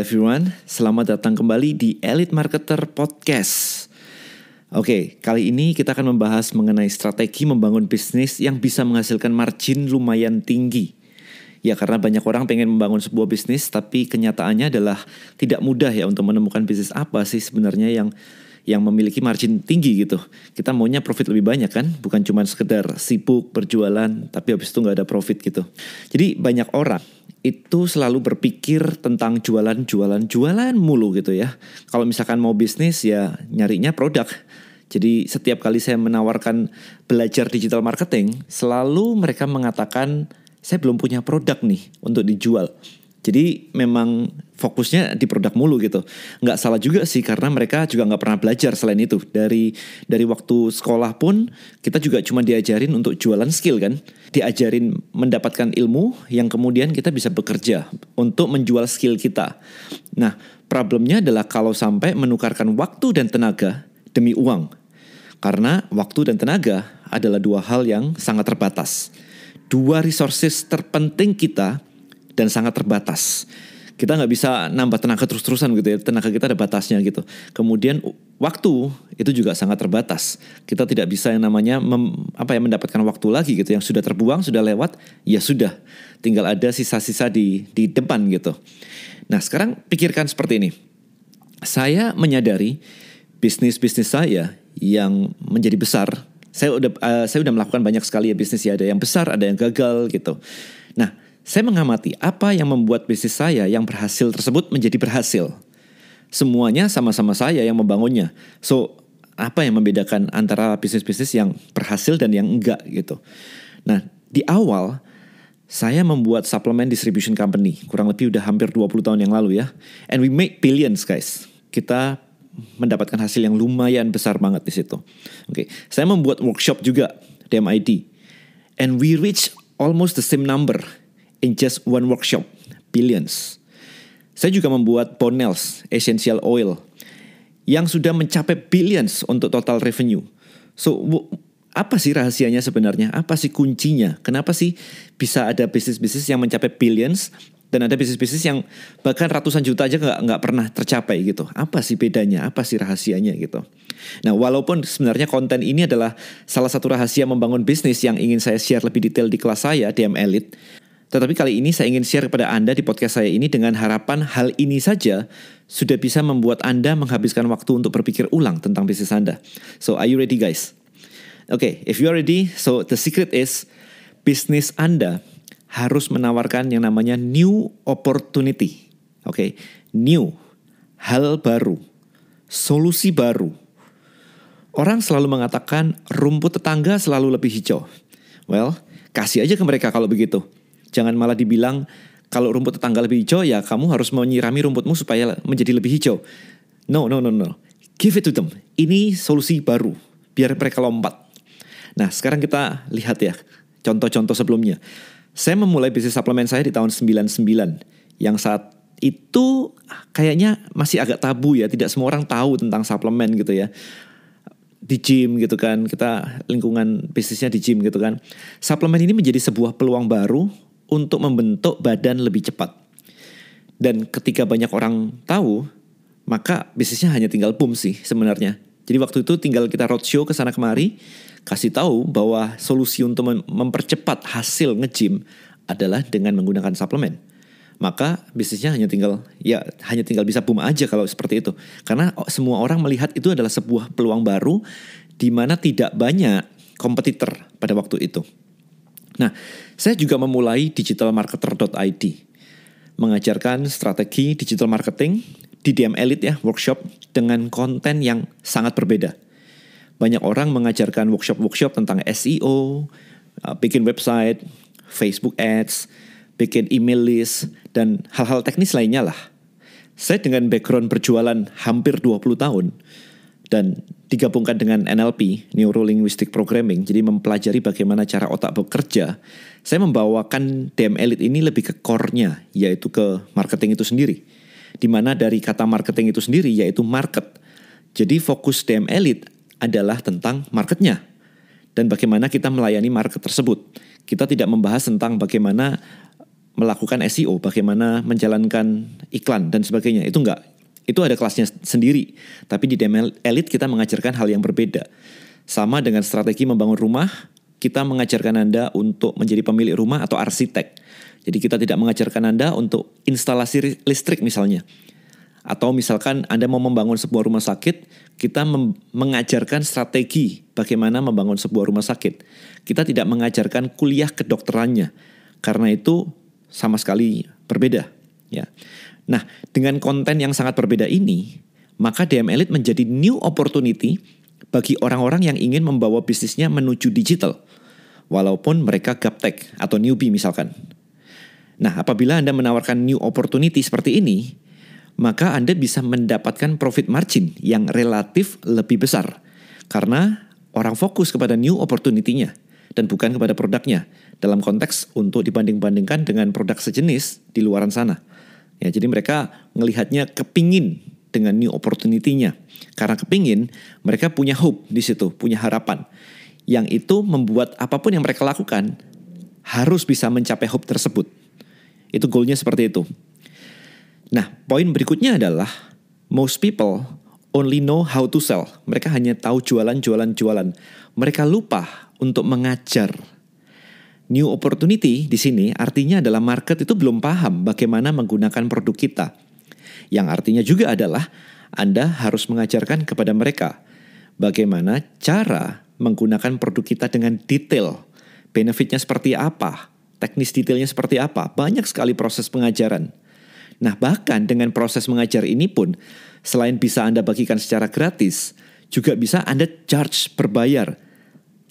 everyone, selamat datang kembali di Elite Marketer Podcast. Oke, kali ini kita akan membahas mengenai strategi membangun bisnis yang bisa menghasilkan margin lumayan tinggi. Ya karena banyak orang pengen membangun sebuah bisnis tapi kenyataannya adalah tidak mudah ya untuk menemukan bisnis apa sih sebenarnya yang yang memiliki margin tinggi gitu. Kita maunya profit lebih banyak kan, bukan cuma sekedar sibuk berjualan tapi habis itu nggak ada profit gitu. Jadi banyak orang itu selalu berpikir tentang jualan, jualan, jualan mulu gitu ya. Kalau misalkan mau bisnis ya nyarinya produk. Jadi setiap kali saya menawarkan belajar digital marketing, selalu mereka mengatakan saya belum punya produk nih untuk dijual. Jadi memang fokusnya di produk mulu gitu. Nggak salah juga sih karena mereka juga nggak pernah belajar selain itu. Dari dari waktu sekolah pun kita juga cuma diajarin untuk jualan skill kan. Diajarin mendapatkan ilmu yang kemudian kita bisa bekerja untuk menjual skill kita. Nah problemnya adalah kalau sampai menukarkan waktu dan tenaga demi uang. Karena waktu dan tenaga adalah dua hal yang sangat terbatas. Dua resources terpenting kita dan sangat terbatas. Kita nggak bisa nambah tenaga terus-terusan gitu ya. Tenaga kita ada batasnya gitu. Kemudian waktu itu juga sangat terbatas. Kita tidak bisa yang namanya mem, apa ya mendapatkan waktu lagi gitu. Yang sudah terbuang, sudah lewat, ya sudah. Tinggal ada sisa-sisa di di depan gitu. Nah sekarang pikirkan seperti ini. Saya menyadari bisnis-bisnis saya yang menjadi besar. Saya udah uh, saya udah melakukan banyak sekali ya bisnis ya. Ada yang besar, ada yang gagal gitu. Nah saya mengamati apa yang membuat bisnis saya yang berhasil tersebut menjadi berhasil. Semuanya sama-sama saya yang membangunnya. So, apa yang membedakan antara bisnis-bisnis yang berhasil dan yang enggak gitu. Nah, di awal saya membuat suplemen distribution company kurang lebih udah hampir 20 tahun yang lalu ya. And we make billions guys. Kita mendapatkan hasil yang lumayan besar banget di situ. Oke, okay. saya membuat workshop juga DMID. And we reach almost the same number in just one workshop, billions. Saya juga membuat Bonels Essential Oil yang sudah mencapai billions untuk total revenue. So, apa sih rahasianya sebenarnya? Apa sih kuncinya? Kenapa sih bisa ada bisnis-bisnis yang mencapai billions dan ada bisnis-bisnis yang bahkan ratusan juta aja nggak nggak pernah tercapai gitu. Apa sih bedanya? Apa sih rahasianya gitu? Nah, walaupun sebenarnya konten ini adalah salah satu rahasia membangun bisnis yang ingin saya share lebih detail di kelas saya DM Elite, tetapi kali ini saya ingin share kepada Anda di podcast saya ini dengan harapan hal ini saja sudah bisa membuat Anda menghabiskan waktu untuk berpikir ulang tentang bisnis Anda. So, are you ready guys? Oke, okay, if you are ready, so the secret is bisnis Anda harus menawarkan yang namanya new opportunity. Oke, okay? new, hal baru, solusi baru. Orang selalu mengatakan rumput tetangga selalu lebih hijau. Well, kasih aja ke mereka kalau begitu Jangan malah dibilang kalau rumput tetangga lebih hijau ya kamu harus menyirami rumputmu supaya menjadi lebih hijau. No, no, no, no. Give it to them. Ini solusi baru biar mereka lompat. Nah, sekarang kita lihat ya contoh-contoh sebelumnya. Saya memulai bisnis suplemen saya di tahun 99 yang saat itu kayaknya masih agak tabu ya, tidak semua orang tahu tentang suplemen gitu ya di gym gitu kan kita lingkungan bisnisnya di gym gitu kan suplemen ini menjadi sebuah peluang baru untuk membentuk badan lebih cepat. Dan ketika banyak orang tahu, maka bisnisnya hanya tinggal boom sih sebenarnya. Jadi waktu itu tinggal kita roadshow ke sana kemari, kasih tahu bahwa solusi untuk mempercepat hasil nge-gym adalah dengan menggunakan suplemen. Maka bisnisnya hanya tinggal ya hanya tinggal bisa boom aja kalau seperti itu. Karena semua orang melihat itu adalah sebuah peluang baru di mana tidak banyak kompetitor pada waktu itu. Nah, saya juga memulai digitalmarketer.id, mengajarkan strategi digital marketing di DM Elite ya, workshop dengan konten yang sangat berbeda. Banyak orang mengajarkan workshop-workshop tentang SEO, uh, bikin website, Facebook Ads, bikin email list, dan hal-hal teknis lainnya lah. Saya dengan background berjualan hampir 20 tahun, dan digabungkan dengan NLP, Neuro Linguistic Programming, jadi mempelajari bagaimana cara otak bekerja, saya membawakan DM Elite ini lebih ke core-nya, yaitu ke marketing itu sendiri. Di mana dari kata marketing itu sendiri, yaitu market. Jadi fokus DM Elite adalah tentang marketnya, dan bagaimana kita melayani market tersebut. Kita tidak membahas tentang bagaimana melakukan SEO, bagaimana menjalankan iklan dan sebagainya. Itu enggak. Itu ada kelasnya sendiri. Tapi di DM Elite kita mengajarkan hal yang berbeda. Sama dengan strategi membangun rumah, kita mengajarkan Anda untuk menjadi pemilik rumah atau arsitek. Jadi kita tidak mengajarkan Anda untuk instalasi listrik misalnya. Atau misalkan Anda mau membangun sebuah rumah sakit, kita mengajarkan strategi bagaimana membangun sebuah rumah sakit. Kita tidak mengajarkan kuliah kedokterannya. Karena itu sama sekali berbeda, ya. Nah, dengan konten yang sangat berbeda ini, maka DM Elite menjadi new opportunity bagi orang-orang yang ingin membawa bisnisnya menuju digital. Walaupun mereka gaptek atau newbie misalkan. Nah, apabila Anda menawarkan new opportunity seperti ini, maka Anda bisa mendapatkan profit margin yang relatif lebih besar. Karena orang fokus kepada new opportunity-nya dan bukan kepada produknya dalam konteks untuk dibanding-bandingkan dengan produk sejenis di luaran sana. Ya, jadi mereka melihatnya kepingin dengan new opportunity-nya. Karena kepingin, mereka punya hope di situ, punya harapan. Yang itu membuat apa pun yang mereka lakukan harus bisa mencapai hope tersebut. Itu goalnya seperti itu. Nah, poin berikutnya adalah most people only know how to sell. Mereka hanya tahu jualan, jualan, jualan. Mereka lupa untuk mengajar. New opportunity di sini artinya adalah market itu belum paham bagaimana menggunakan produk kita. Yang artinya juga adalah Anda harus mengajarkan kepada mereka bagaimana cara menggunakan produk kita dengan detail. Benefitnya seperti apa, teknis detailnya seperti apa. Banyak sekali proses pengajaran. Nah, bahkan dengan proses mengajar ini pun, selain bisa Anda bagikan secara gratis, juga bisa Anda charge berbayar.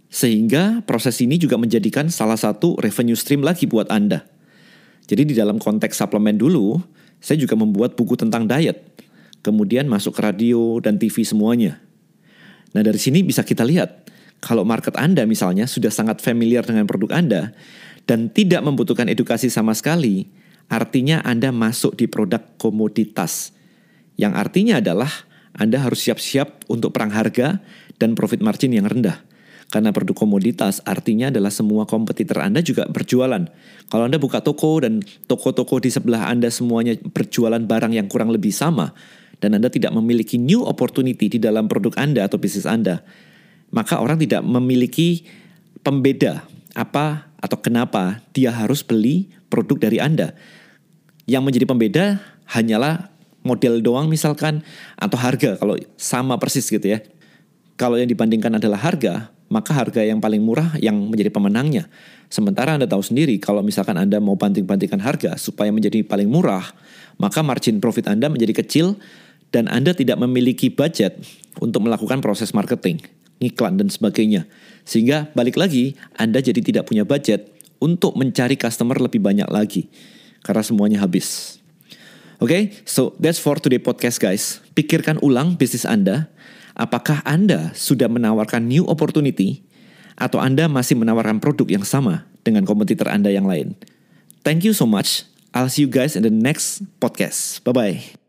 Sehingga proses ini juga menjadikan salah satu revenue stream lagi buat Anda. Jadi di dalam konteks suplemen dulu, saya juga membuat buku tentang diet. Kemudian masuk ke radio dan TV semuanya. Nah dari sini bisa kita lihat, kalau market Anda misalnya sudah sangat familiar dengan produk Anda, dan tidak membutuhkan edukasi sama sekali, artinya Anda masuk di produk komoditas. Yang artinya adalah Anda harus siap-siap untuk perang harga dan profit margin yang rendah. Karena produk komoditas artinya adalah semua kompetitor Anda juga berjualan. Kalau Anda buka toko dan toko-toko di sebelah Anda semuanya berjualan barang yang kurang lebih sama, dan Anda tidak memiliki new opportunity di dalam produk Anda atau bisnis Anda, maka orang tidak memiliki pembeda apa atau kenapa dia harus beli produk dari Anda. Yang menjadi pembeda hanyalah model doang misalkan atau harga kalau sama persis gitu ya. Kalau yang dibandingkan adalah harga, maka harga yang paling murah yang menjadi pemenangnya. Sementara Anda tahu sendiri kalau misalkan Anda mau banting-bantingkan harga supaya menjadi paling murah, maka margin profit Anda menjadi kecil dan Anda tidak memiliki budget untuk melakukan proses marketing, iklan dan sebagainya. Sehingga balik lagi Anda jadi tidak punya budget untuk mencari customer lebih banyak lagi karena semuanya habis. Oke, okay? so that's for today podcast guys. Pikirkan ulang bisnis Anda. Apakah Anda sudah menawarkan new opportunity atau Anda masih menawarkan produk yang sama dengan kompetitor Anda yang lain? Thank you so much. I'll see you guys in the next podcast. Bye-bye.